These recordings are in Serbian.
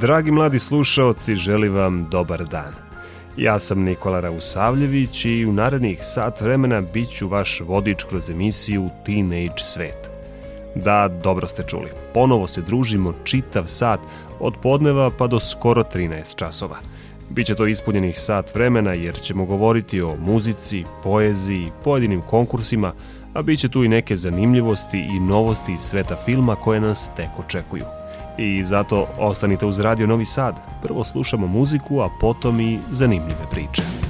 Dragi mladi slušaoci, želim vam dobar dan. Ja sam Nikola Rausavljević i u narednih sat vremena bit ću vaš vodič kroz emisiju Teenage Svet. Da, dobro ste čuli. Ponovo se družimo čitav sat od podneva pa do skoro 13 časova. Biće to ispunjenih sat vremena jer ćemo govoriti o muzici, poeziji, pojedinim konkursima, a bit će tu i neke zanimljivosti i novosti iz sveta filma koje nas tek očekuju i zato ostanite uz Radio Novi Sad. Prvo slušamo muziku, a potom i zanimljive priče.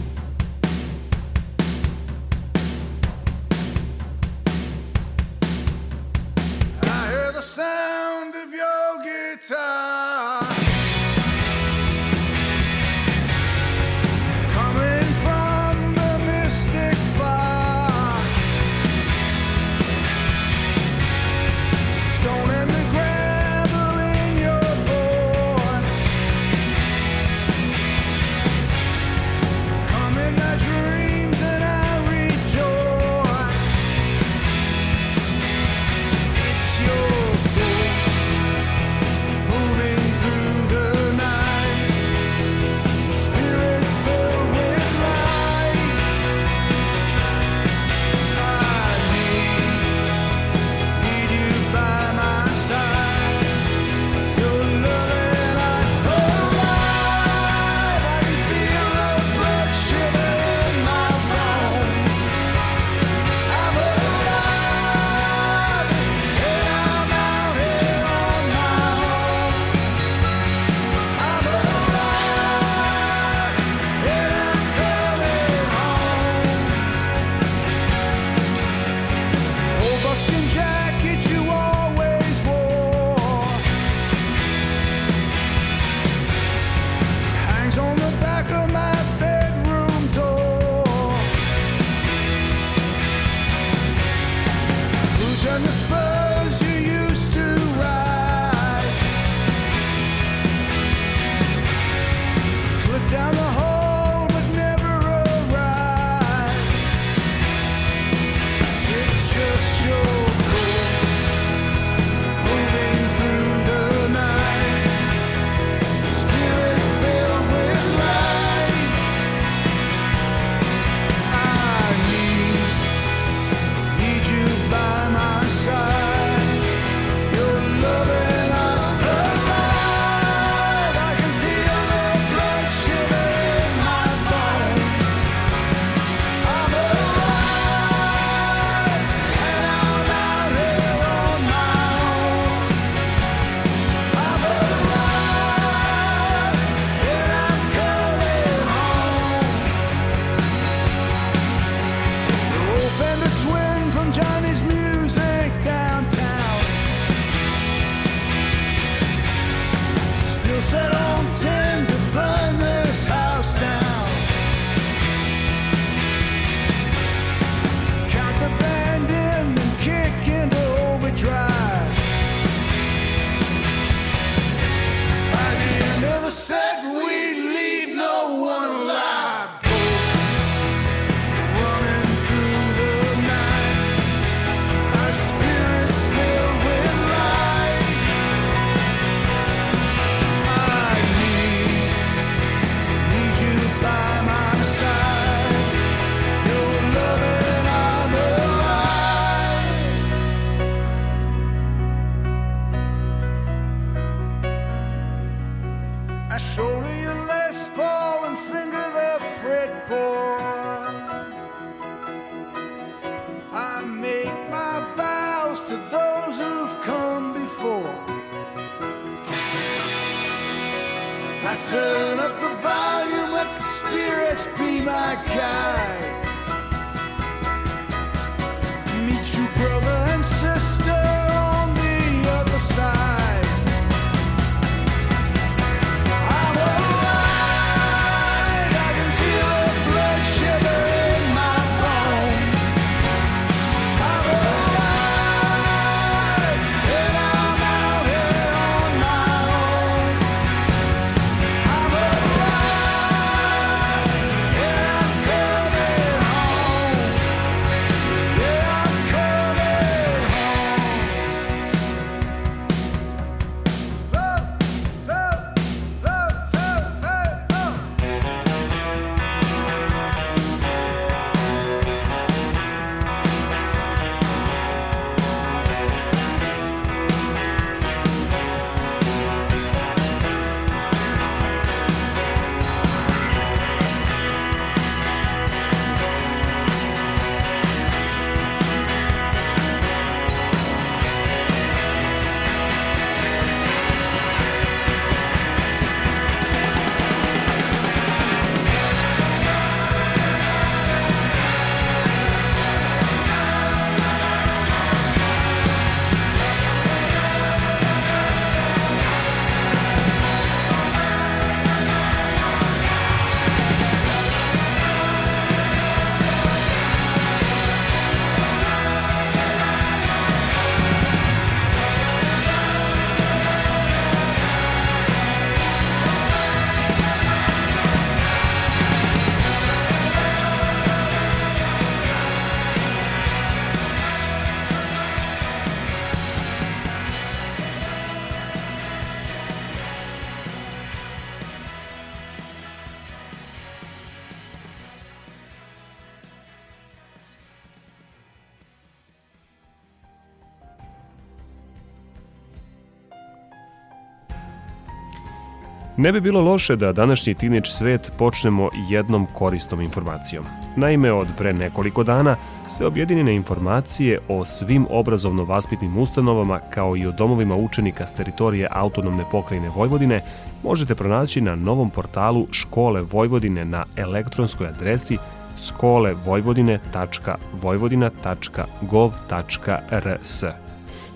Ne bi bilo loše da današnji tinič svet počnemo jednom korisnom informacijom. Naime, od pre nekoliko dana sve objedinjene informacije o svim obrazovno-vaspitnim ustanovama kao i o domovima učenika s teritorije autonomne pokrajine Vojvodine možete pronaći na novom portalu Škole Vojvodine na elektronskoj adresi skolevojvodine.vojvodina.gov.rs.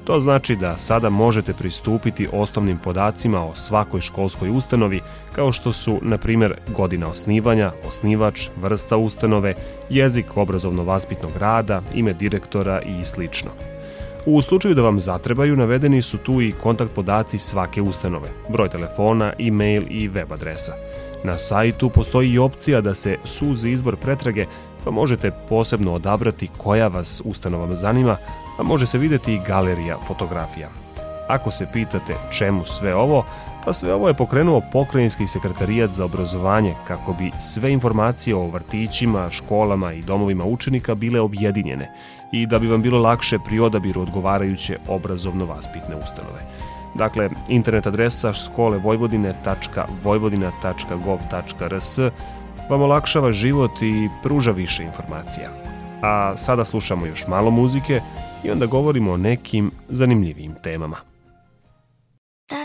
To znači da sada možete pristupiti osnovnim podacima o svakoj školskoj ustanovi, kao što su, na primjer, godina osnivanja, osnivač, vrsta ustanove, jezik obrazovno-vaspitnog rada, ime direktora i sl. U slučaju da vam zatrebaju, navedeni su tu i kontakt podaci svake ustanove, broj telefona, e-mail i web adresa. Na sajtu postoji i opcija da se suzi izbor pretrage, pa možete posebno odabrati koja vas ustanova zanima, a može se videti i galerija fotografija. Ako se pitate čemu sve ovo, pa sve ovo je pokrenuo Pokrajinski sekretarijat za obrazovanje kako bi sve informacije o vrtićima, školama i domovima učenika bile objedinjene i da bi vam bilo lakše pri odabiru odgovarajuće obrazovno-vaspitne ustanove. Dakle, internet adresa školevojvodine.vojvodina.gov.rs vam olakšava život i pruža više informacija. A sada slušamo još malo muzike i onda govorimo o nekim zanimljivijim temama. Uh,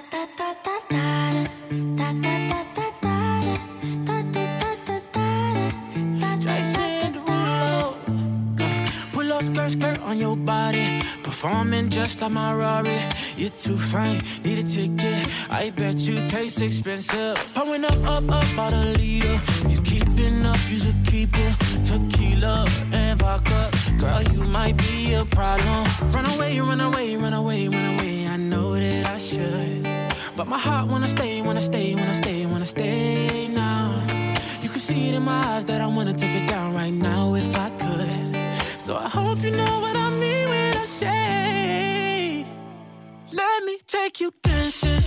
skirt, skirt on your body. Performing just like my Rari. You're too fine, need a ticket. I bet you taste expensive. Pouring up, up, up, out a leader. If you keeping up, you should keep it. Tequila and vodka. Girl, you might be a problem. Run away, run away, run away, run away. I know that I should. But my heart wanna stay, wanna stay, wanna stay, wanna stay now. You can see it in my eyes that I wanna take it down right now if I could. So I hope you know what I mean when I say, Let me take you dancing.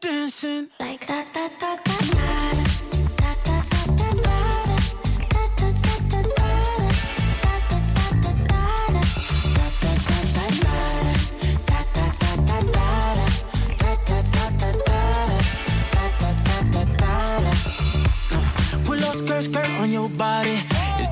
Dancing. Like da da da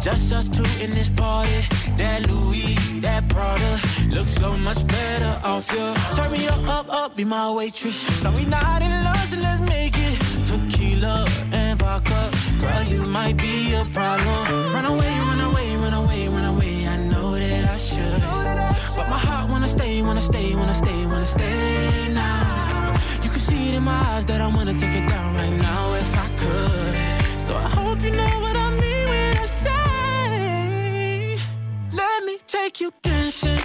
just us two in this party. That Louis, that Prada, looks so much better off you. Turn me up, up, up, be my waitress. No, we not in love, so let's make it. Tequila and vodka, girl, you might be a problem. Run away, run away, run away, run away. I know that I should, but my heart wanna stay, wanna stay, wanna stay, wanna stay now. You can see it in my eyes that I wanna take it down right now if I could. So I hope you know what I like you dancing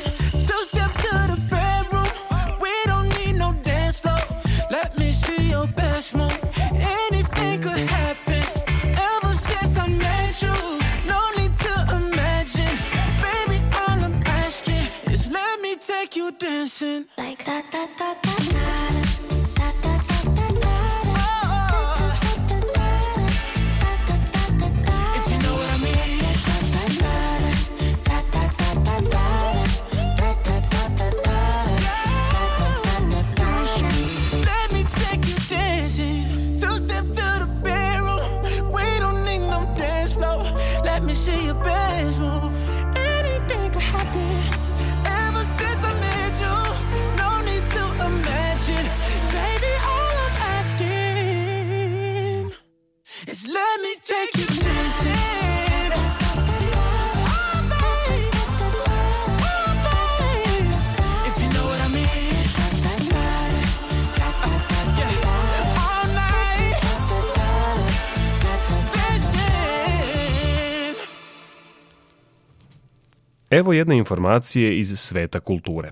Evo jedne informacije iz sveta kulture.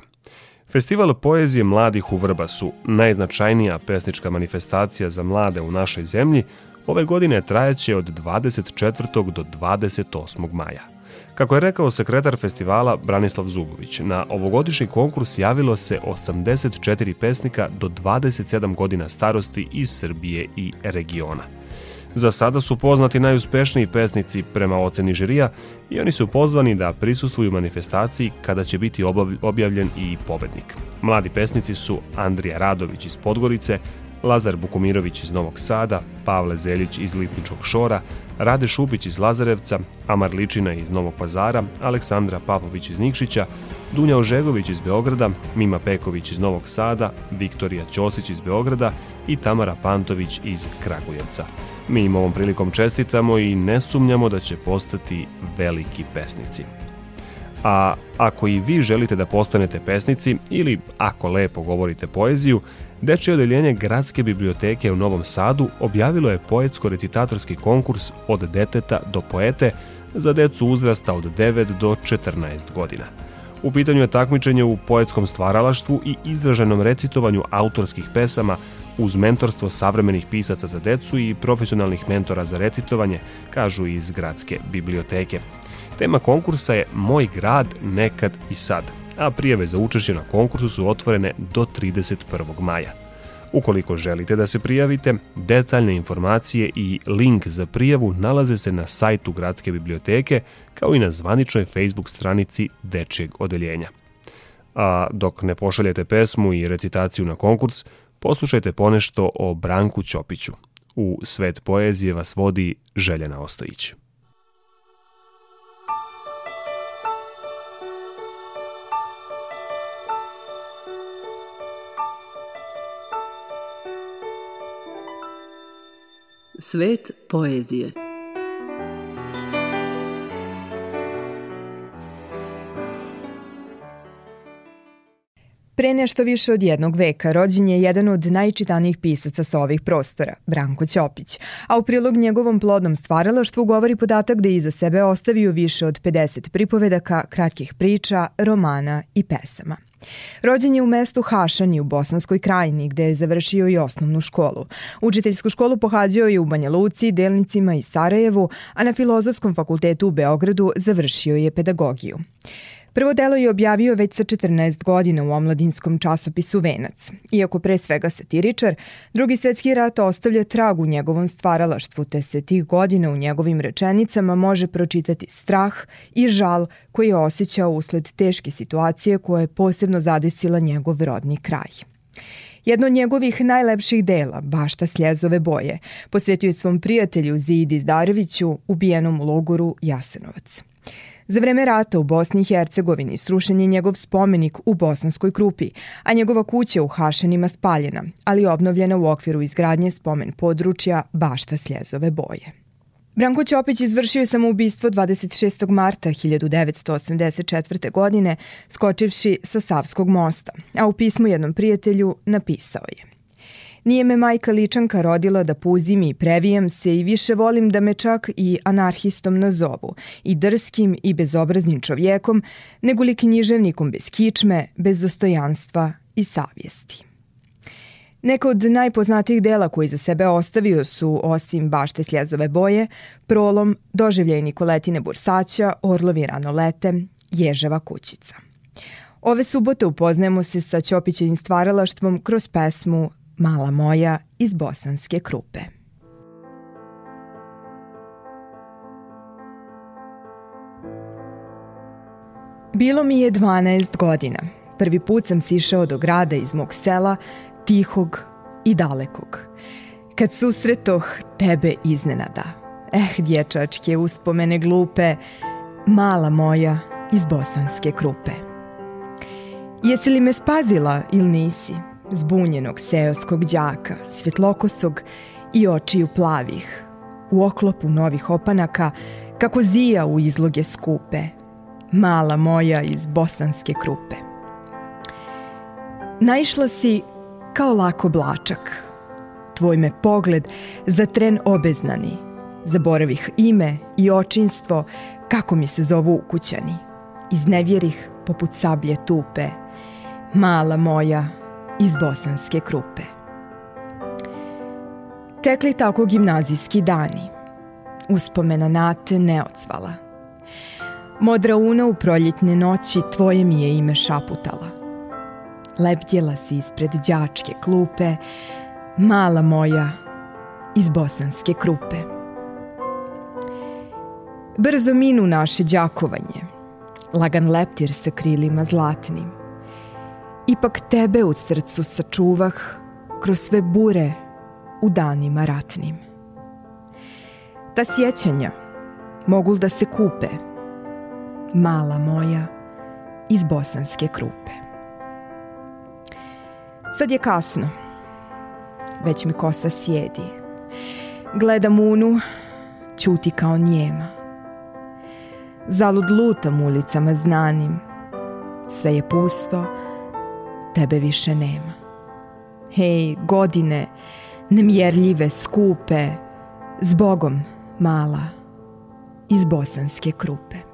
Festival poezije mladih u Vrbasu, najznačajnija pesnička manifestacija za mlade u našoj zemlji, ove godine trajaće od 24. do 28. maja. Kako je rekao sekretar festivala Branislav Zubović, na ovogodišnji konkurs javilo se 84 pesnika do 27 godina starosti iz Srbije i regiona. Za sada su poznati najuspešniji pesnici prema oceni žirija i oni su pozvani da prisustvuju manifestaciji kada će biti objavljen i pobednik. Mladi pesnici su Andrija Radović iz Podgorice, Lazar Bukumirović iz Novog Sada, Pavle Zeljić iz Lipničkog Šora, Rade Šupić iz Lazarevca, Amar Ličina iz Novog Pazara, Aleksandra Papović iz Nikšića, Dunja Ožegović iz Beograda, Mima Peković iz Novog Sada, Viktorija Ćosić iz Beograda i Tamara Pantović iz Kragujevca. Mi im ovom prilikom čestitamo i ne sumnjamo da će postati veliki pesnici. A ako i vi želite da postanete pesnici ili ako lepo govorite poeziju, Dečje odeljenje Gradske biblioteke u Novom Sadu objavilo je poetsko-recitatorski konkurs od deteta do poete za decu uzrasta od 9 do 14 godina. U pitanju je takmičenje u poetskom stvaralaštvu i izraženom recitovanju autorskih pesama uz mentorstvo savremenih pisaca za decu i profesionalnih mentora za recitovanje, kažu iz Gradske biblioteke. Tema konkursa je Moj grad nekad i sad, a prijave za učešće na konkursu su otvorene do 31. maja. Ukoliko želite da se prijavite, detaljne informacije i link za prijavu nalaze se na sajtu Gradske biblioteke kao i na zvaničnoj Facebook stranici Dečijeg odeljenja. A dok ne pošaljete pesmu i recitaciju na konkurs, poslušajte ponešto o Branku Ćopiću. U svet poezije vas vodi Željena Ostojić. Svet poezije. Pre nešto više od jednog veka rođen je jedan od najčitanijih pisaca sa ovih prostora, Branko Ćopić, a u prilog njegovom plodnom stvaralaštvu govori podatak da je iza sebe ostavio više od 50 pripovedaka, kratkih priča, romana i pesama. Rođen je u mestu Hašani u Bosanskoj krajini gde je završio i osnovnu školu. Učiteljsku školu pohađao je u Banja Luci, Delnicima i Sarajevu, a na Filozofskom fakultetu u Beogradu završio je pedagogiju. Prvo delo je objavio već sa 14 godina u omladinskom časopisu Venac. Iako pre svega satiričar, drugi svetski rat ostavlja trag u njegovom stvaralaštvu, te se tih godina u njegovim rečenicama može pročitati strah i žal koji je osjećao usled teške situacije koja je posebno zadesila njegov rodni kraj. Jedno od njegovih najlepših dela, Bašta sljezove boje, posvetio je svom prijatelju Zidi Zdareviću, ubijenom u logoru Jasenovac. Za vreme rata u Bosni i Hercegovini strušen je njegov spomenik u Bosanskoj krupi, a njegova kuća u Hašenima spaljena, ali obnovljena u okviru izgradnje spomen područja Bašta sljezove boje. Branko Ćopić izvršio je samoubistvo 26. marta 1984. godine skočivši sa Savskog mosta, a u pismu jednom prijatelju napisao je Nije me majka ličanka rodila da puzim i previjem se i više volim da me čak i anarhistom nazovu, i drskim i bezobraznim čovjekom, nego li književnikom bez kičme, bez dostojanstva i savjesti. Neka od najpoznatijih dela koji za sebe ostavio su, osim bašte sljezove boje, prolom, doživljaj Nikoletine Bursaća, Orlovi rano lete, Ježeva kućica. Ove subote upoznajemo se sa Ćopićevim stvaralaštvom kroz pesmu Mala moja iz Bosanske krupe. Bilo mi je 12 godina. Prvi put sam sišao do grada iz mog sela, tihog i dalekog. Kad susretoh tebe iznenada. Eh, dječačke uspomene glupe, mala moja iz bosanske krupe. Jesi li me spazila ili nisi? Zbunjenog seoskog đaka, svjetlokosog i očiju plavih, u oklopu novih opanaka, kako zija u izloge skupe, mala moja iz bosanske krupe. Naišla si kao lako blačak. Tvoj me pogled za tren obeznani. Zaboravih ime i očinstvo, kako mi se zovu ukućani. Iznevjerih poput sablje tupe. Mala moja iz bosanske krupe. Tekli tako gimnazijski dani. Uspomena Nate ne odsvala. Modra una u proljetne noći tvoje mi je ime šaputala lebdjela si ispred đačke klupe, mala moja iz bosanske krupe. Brzo minu naše đakovanje, lagan leptir sa krilima zlatnim. Ipak tebe u srcu sačuvah kroz sve bure u danima ratnim. Ta sjećanja mogu da se kupe, mala moja iz bosanske krupe. Sad je kasno. Već mi kosa sjedi. Gledam unu, ćuti kao njema. Zalud lutam ulicama znanim. Sve je pusto, tebe više nema. Hej, godine, nemjerljive, skupe, zbogom, mala, iz bosanske krupe.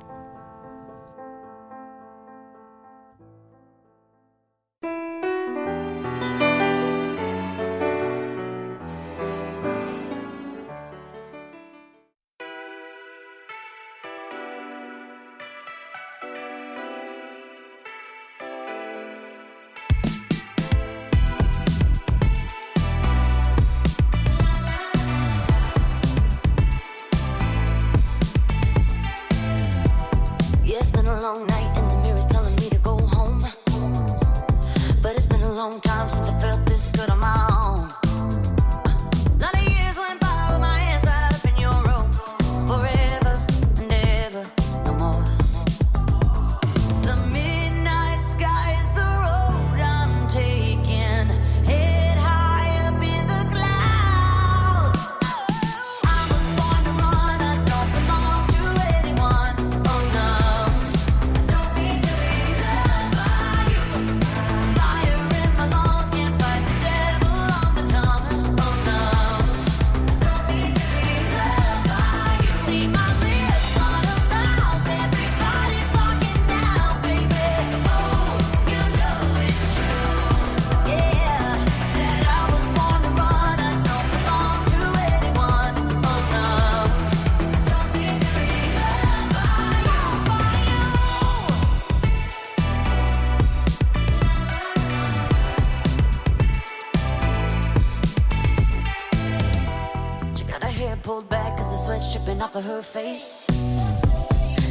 Face.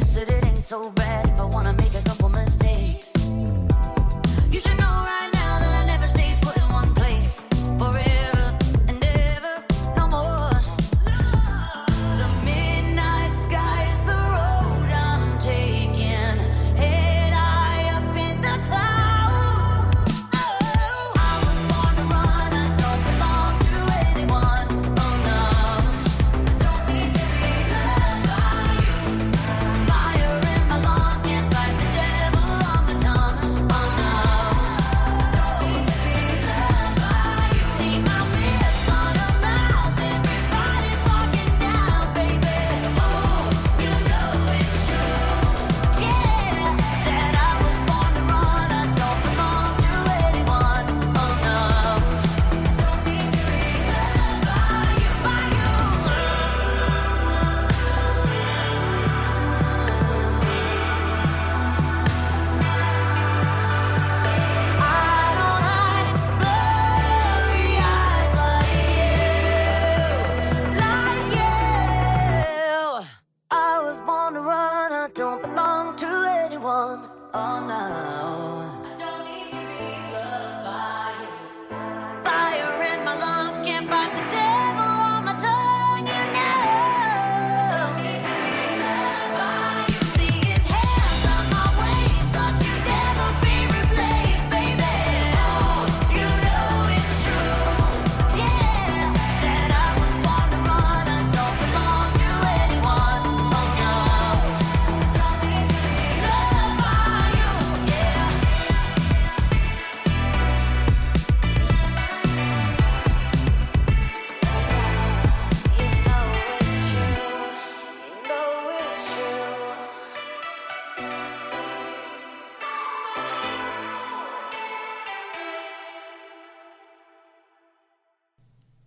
Said it ain't so bad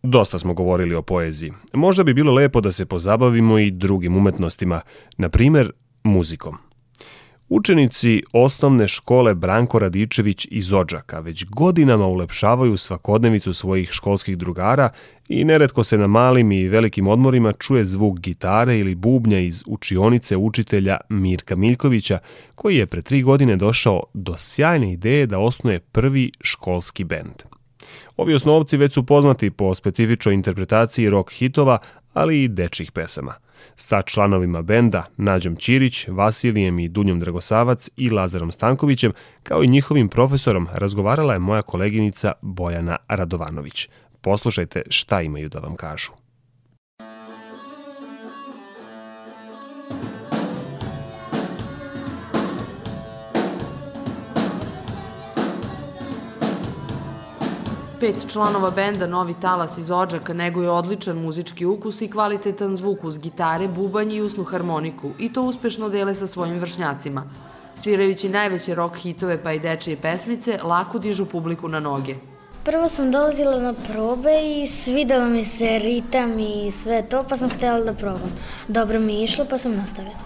Dosta smo govorili o poeziji. Možda bi bilo lepo da se pozabavimo i drugim umetnostima, na primer muzikom. Učenici osnovne škole Branko Radičević iz Odžaka već godinama ulepšavaju svakodnevicu svojih školskih drugara i neretko se na malim i velikim odmorima čuje zvuk gitare ili bubnja iz učionice učitelja Mirka Miljkovića, koji je pre tri godine došao do sjajne ideje da osnuje prvi školski bend. Ovi osnovci već su poznati po specifičnoj interpretaciji rock hitova, ali i dečjih pesama – sa članovima benda Nađom Ćirić, Vasilijem i Dunjom Dragosavac i Lazarom Stankovićem, kao i njihovim profesorom, razgovarala je moja koleginica Bojana Radovanović. Poslušajte šta imaju da vam kažu. Pet članova benda Novi Talas iz Odžaka neguje odličan muzički ukus i kvalitetan zvuk uz gitare, bubanj i usnu harmoniku i to uspešno dele sa svojim vršnjacima. Svirajući najveće rock hitove pa i dečije pesmice, lako dižu publiku na noge. Prvo sam dolazila na probe i svidela mi se ritam i sve to, pa sam htjela da probam. Dobro mi je išlo, pa sam nastavila.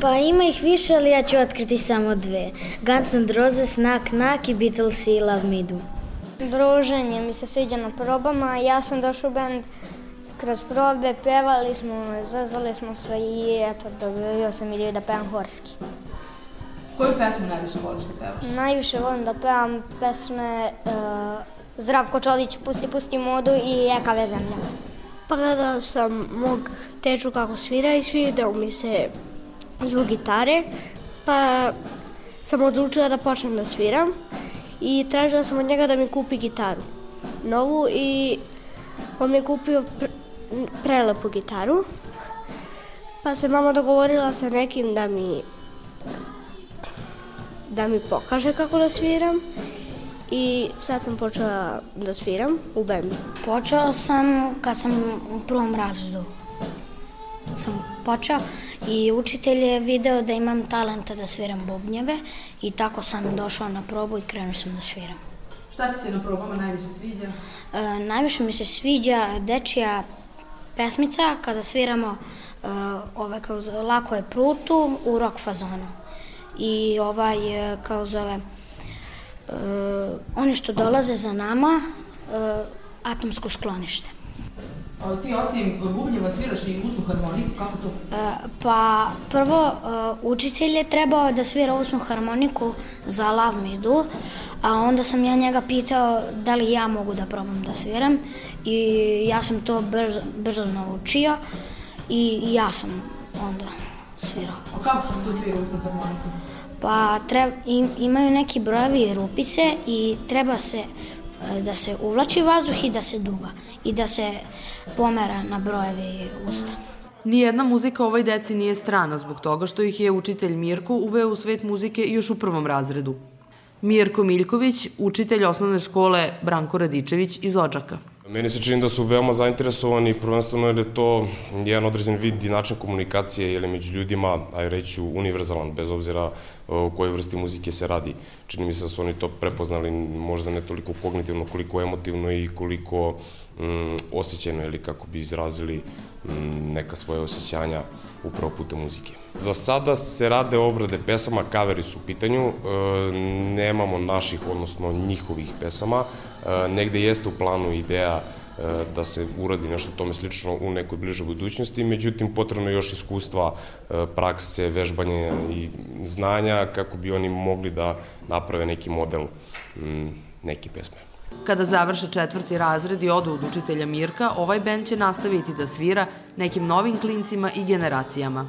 Pa ima ih više, ali ja ću otkriti samo dve. Guns N' Roses, Knock Knock i Beatles i Love Me Do. Druženje mi se sviđa na probama. Ja sam došao u band kroz probe, pevali smo, zazvali smo se i eto, dobio sam ideju da pevam horski. Koju pesmu najviše voliš da pevaš? Najviše volim da pevam pesme uh, Zdravko Čolić, Pusti, pusti modu i Ekave zemlja. Pa gledala sam mog teču kako svira i svidao mi se zvuk gitare, pa sam odlučila da počnem da sviram i tražila sam od njega da mi kupi gitaru novu i on mi je kupio pre, prelepu gitaru. Pa se mama dogovorila sa nekim da mi da mi pokaže kako da sviram i sad sam počela da sviram u bendu. Počeo sam kad sam u prvom razredu. Sam počeo i učitelj je video da imam talenta da sviram bubnjeve i tako sam došao na probu i krenuo sam da sviram. Šta ti se na probama najviše sviđa? E, najviše mi se sviđa dečija pesmica kada sviramo e, ove kao zove, lako je prutu u rock fazonu. I ovaj e, kao zove e, oni što dolaze za nama e, atomsko sklonište. A ti osim bubnjeva sviraš i usnu harmoniku, kako to? E, pa prvo e, učitelj je trebao da svira usnu harmoniku za Love Me Do, a onda sam ja njega pitao da li ja mogu da probam da sviram i ja sam to brzo, brzo naučio i ja sam onda svirao. A kako se to svira usnu harmoniku? Pa treba, im, imaju neki brojevi rupice i treba se da se uvlači vazduh i da se duva i da se pomera na brojevi usta. Nijedna muzika ovoj deci nije strana zbog toga što ih je učitelj Mirko uveo u svet muzike još u prvom razredu. Mirko Miljković, učitelj osnovne škole Branko Radičević iz Odžaka. Meni se čini da su veoma zainteresovani, prvenstveno jer je to jedan određen vid i način komunikacije ili među ljudima, aj reći univerzalan, bez obzira o kojoj vrsti muzike se radi. Čini mi se da su oni to prepoznali možda ne toliko kognitivno, koliko emotivno i koliko mm, osjećajno ili kako bi izrazili mm, neka svoje osjećanja upravo putem muzike. Za sada se rade obrade pesama, kaveri su u pitanju, e, nemamo naših, odnosno njihovih pesama, e, negde jeste u planu ideja e, da se uradi nešto tome slično u nekoj bližoj budućnosti, međutim potrebno je još iskustva, e, prakse, vežbanje i znanja kako bi oni mogli da naprave neki model mm, neke pesme. Kada završe četvrti razred i odu od učitelja Mirka, ovaj bend će nastaviti da svira nekim novim klincima i generacijama.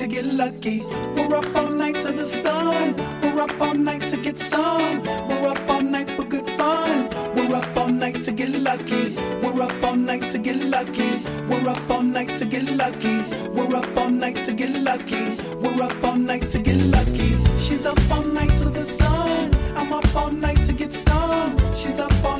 to get lucky. We're up all night to the sun. We're up all night to get some. We're up all night for good fun. We're up all night to get lucky. We're up all night to get lucky. We're up all night to get lucky. We're up all night to get lucky. We're up all night to get lucky. She's up all night to the sun. I'm up all night to get some. She's up all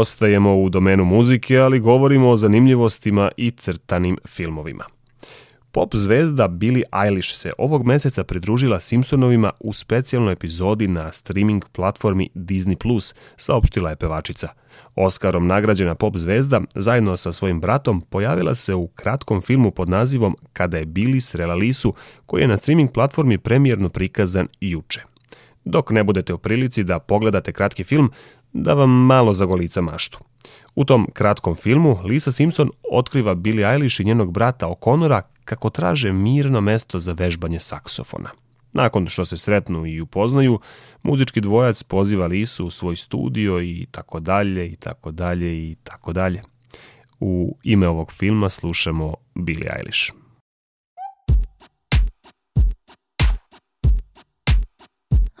Ostajemo u domenu muzike, ali govorimo o zanimljivostima i crtanim filmovima. Pop zvezda Billie Eilish se ovog meseca pridružila Simpsonovima u specijalnoj epizodi na streaming platformi Disney+, saopštila je pevačica. Oskarom nagrađena pop zvezda zajedno sa svojim bratom pojavila se u kratkom filmu pod nazivom Kada je Billy srela lisu, koji je na streaming platformi premijerno prikazan juče. Dok ne budete u prilici da pogledate kratki film, da vam malo zagolica maštu. U tom kratkom filmu Lisa Simpson otkriva Billie Eilish i njenog brata O'Connora kako traže mirno mesto za vežbanje saksofona. Nakon što se sretnu i upoznaju, muzički dvojac poziva Lisu u svoj studio i tako dalje i tako dalje i tako dalje. U ime ovog filma slušamo Billie Eilish.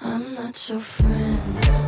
I'm not your friend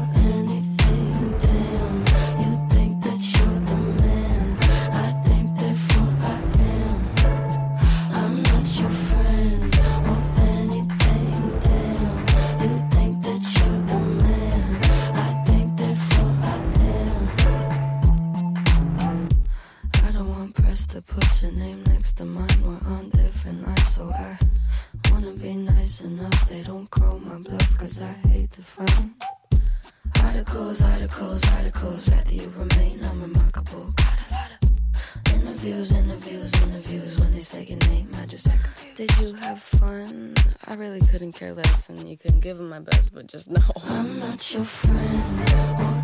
I hate to find articles, articles, articles. Rather you remain unremarkable. Got a lot of interviews, interviews, interviews. When they say your name, I just act confused. Did you have fun? I really couldn't care less, and you couldn't give it my best, but just know I'm not your friend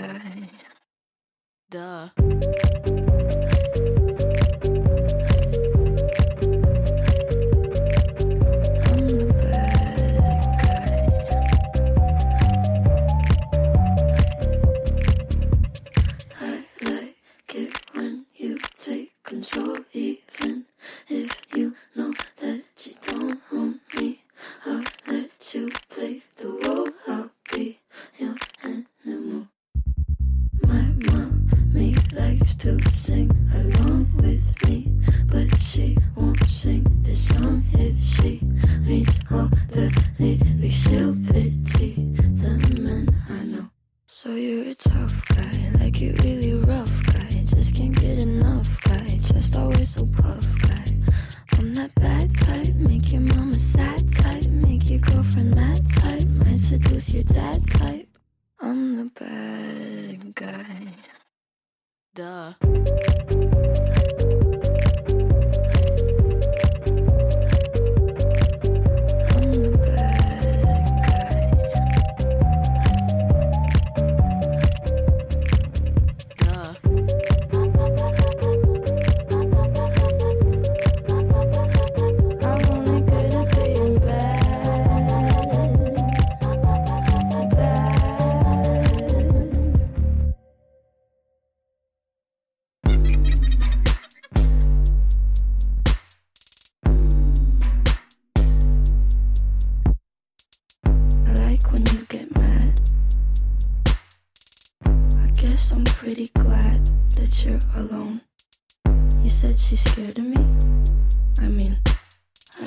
guy. Duh.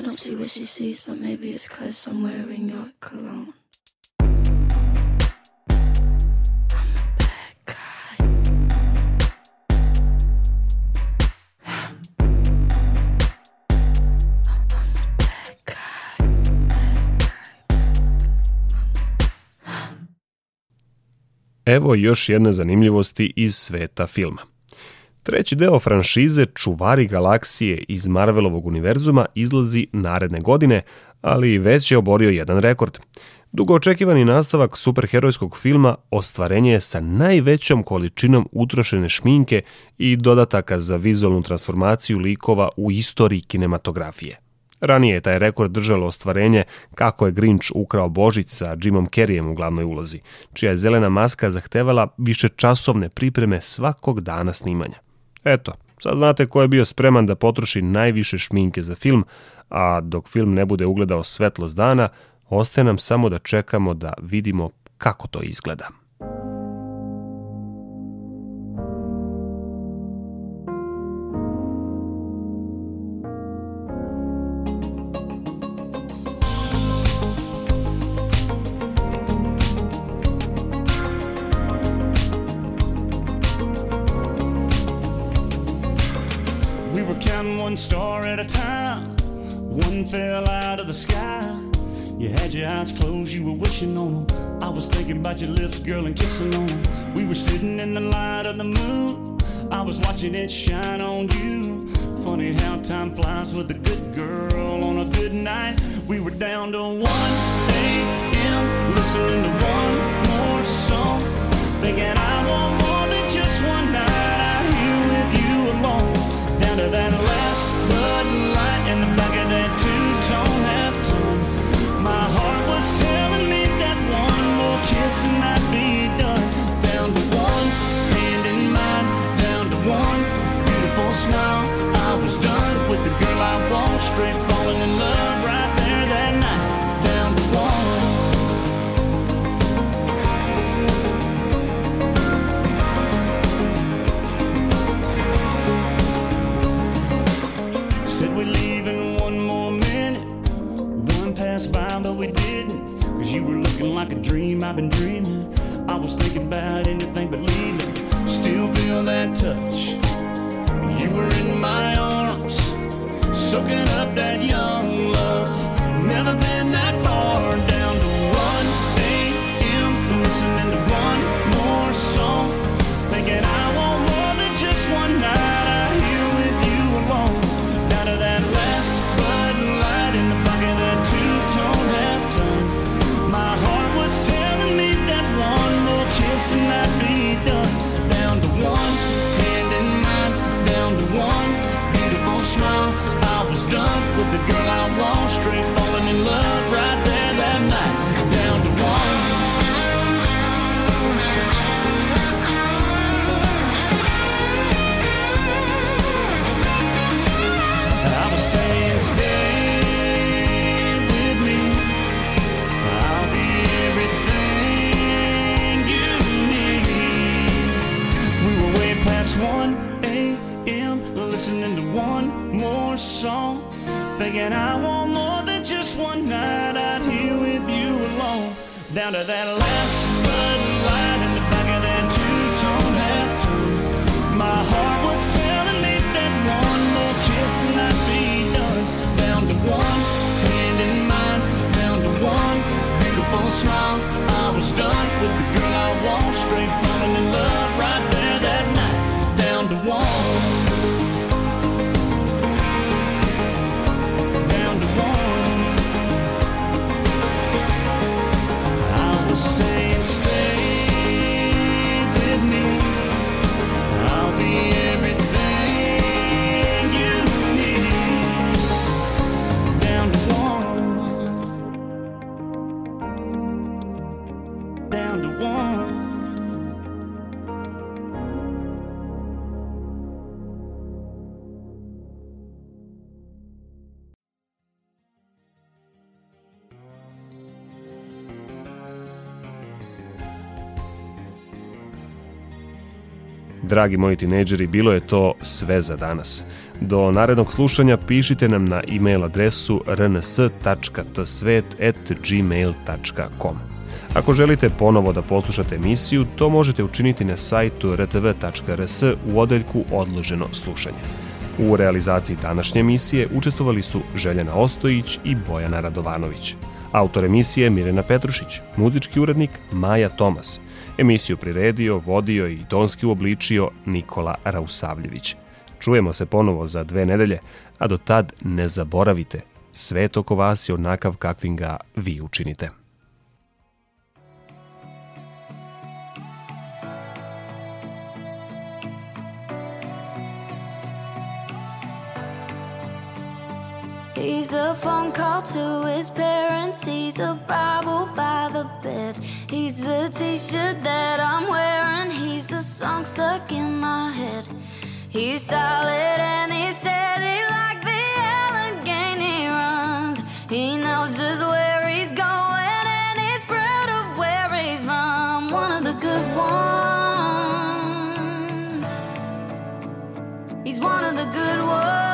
Don't see what she sees, but maybe it's cause I'm wearing your cologne. Evo još jedne zanimljivosti iz sveta filma. Treći deo franšize Čuvari galaksije iz Marvelovog univerzuma izlazi naredne godine, ali već je oborio jedan rekord. Dugo očekivani nastavak superherojskog filma ostvarenje je sa najvećom količinom utrošene šminke i dodataka za vizualnu transformaciju likova u istoriji kinematografije. Ranije je taj rekord držalo ostvarenje kako je Grinch ukrao Božić sa Jimom Carreyem u glavnoj ulozi, čija je zelena maska zahtevala više časovne pripreme svakog dana snimanja. Eto, sad znate ko je bio spreman da potroši najviše šminke za film, a dok film ne bude ugledao svetlost dana, ostaje nam samo da čekamo da vidimo kako to izgleda. Closed, you were wishing on them. I was thinking about your lips, girl, and kissing on them. We were sitting in the light of the moon. I was watching it shine on you. Funny how time flies with a good girl on a good night. We were down to 1 a.m. listening to one more song. Thinking I want more than just one night out here with you alone. Down to that Dragi moji tinejdžeri, bilo je to sve za danas. Do narednog slušanja pišite nam na e-mail adresu rns.tsvet.gmail.com Ako želite ponovo da poslušate emisiju, to možete učiniti na sajtu rtv.rs u odeljku Odloženo slušanje. U realizaciji današnje emisije učestvovali su Željana Ostojić i Bojana Radovanović. Autor emisije Mirena Petrušić, muzički urednik Maja Tomas. Emisiju priredio, vodio i tonski uobličio Nikola Rausavljević. Čujemo se ponovo za dve nedelje, a do tad ne zaboravite, svet oko vas je onakav kakvim ga vi učinite. He's a phone call to his parents. He's a Bible by the bed. He's the t shirt that I'm wearing. He's a song stuck in my head. He's solid and he's steady like the Allegheny runs. He knows just where he's going and he's proud of where he's from. One of the good ones. He's one of the good ones.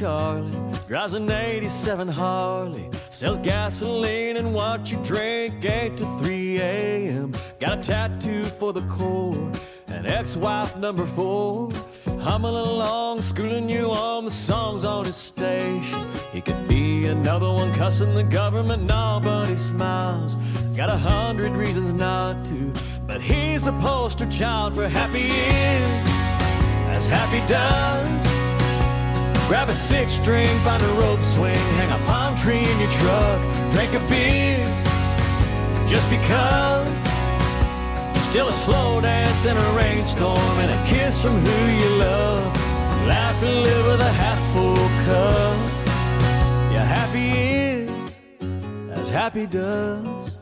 Charlie drives an 87 Harley, sells gasoline and what you drink 8 to 3 a.m. Got a tattoo for the core, and ex-wife number four. Humming along, schooling you on the songs on his station. He could be another one cussing the government, no, but he smiles. Got a hundred reasons not to, but he's the poster child for happy is, as happy does. Grab a six string, find a rope swing, hang a palm tree in your truck, drink a beer, just because. Still a slow dance in a rainstorm and a kiss from who you love. Laugh and live with a half full cup. Yeah, happy is as happy does.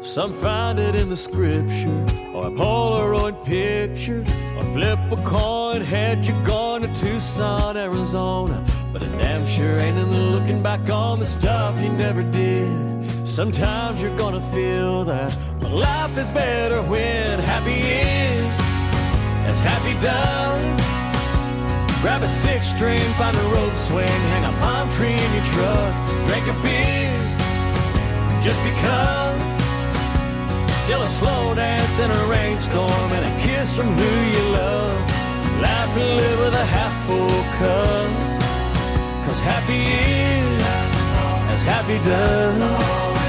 Some find it in the scripture or a Polaroid picture or flip a coin. Head you gone to Tucson, Arizona. But it damn sure ain't in the looking back on the stuff you never did. Sometimes you're gonna feel that life is better when happy is as happy does. Grab a six string, find a rope swing, hang a palm tree in your truck, drink a beer just because. Still a slow dance in a rainstorm and a kiss from who you love. Laugh and live with a half full cup. Cause happy is as happy does.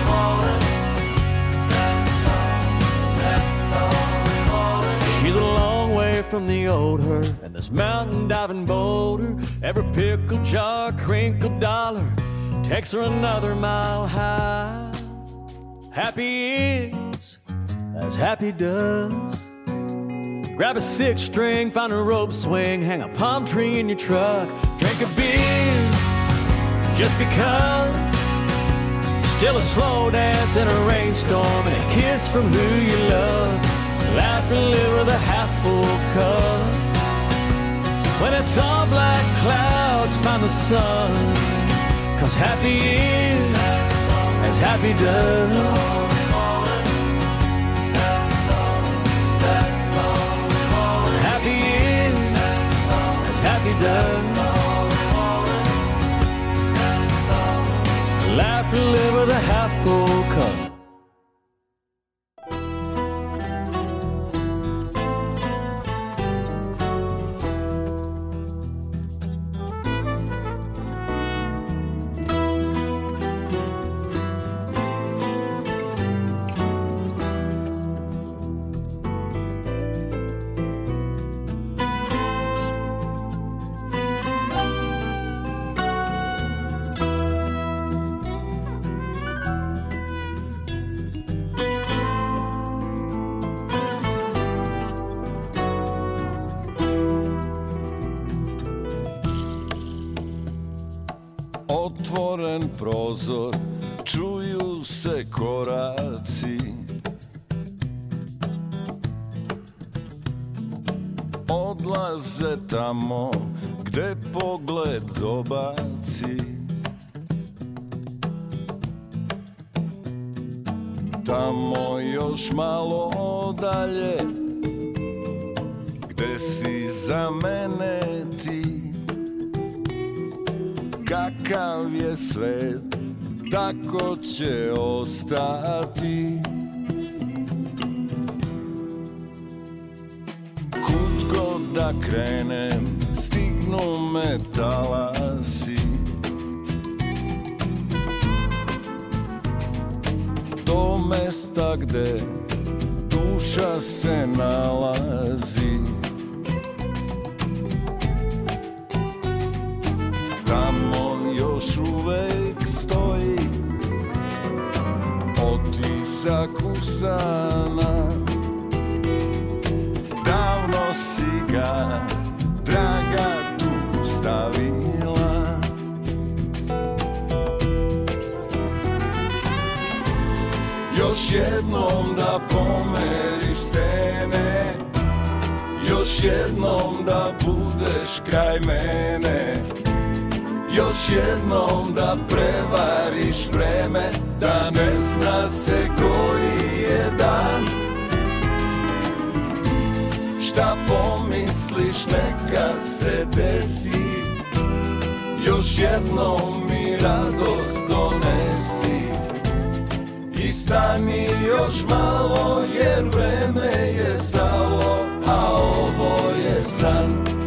She's a long way from the old her and this mountain diving boulder. Every pickle jar, crinkled dollar takes her another mile high. Happy is as happy does. Grab a six string, find a rope swing, hang a palm tree in your truck, drink a beer just because. Still a slow dance in a rainstorm and a kiss from who you love. Laugh and live with a half full cup. When it's all black clouds, find the sun. Cause happy is as happy does. Does. Laugh live with a half full cup. Jednom da pomeriš stene Još jednom da budeš kraj mene Još jednom da prevariš vreme Da ne zna se koji je dan. Šta pomisliš neka se desi Još jednom mi radost donesi stani još malo jer vreme je stalo A ovo je san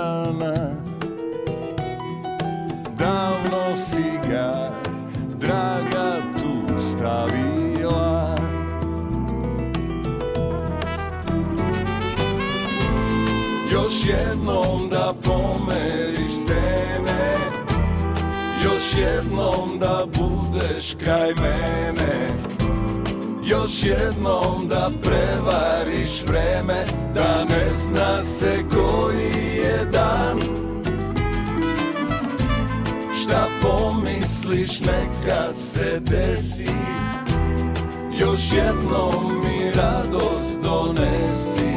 usana Davno si ga, draga, tu stavila. Još jednom da pomeriš stene Još jednom da budeš kraj mene. Još jednom da prevariš vreme Da ne zna se koji dan. Šta pomisliš neka se desi? Još jednom mi radost donesi.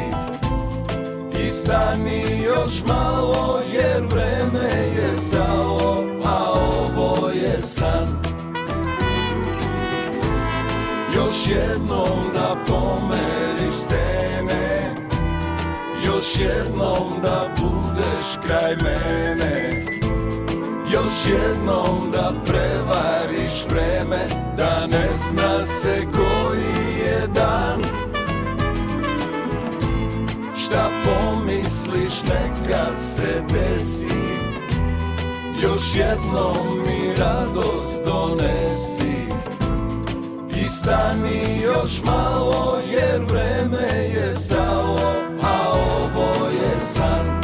I stani još malo jer vreme je stalo A ovo je san. Još jednom da pomeriš stene Još jednom da budeš kraj mene. Još jednom da prevariš vreme Da ne zna se koji je dan. Šta pomisliš neka se desi. Još jednom mi radost donesi. I stani još malo jer vreme je stalo. A ovo je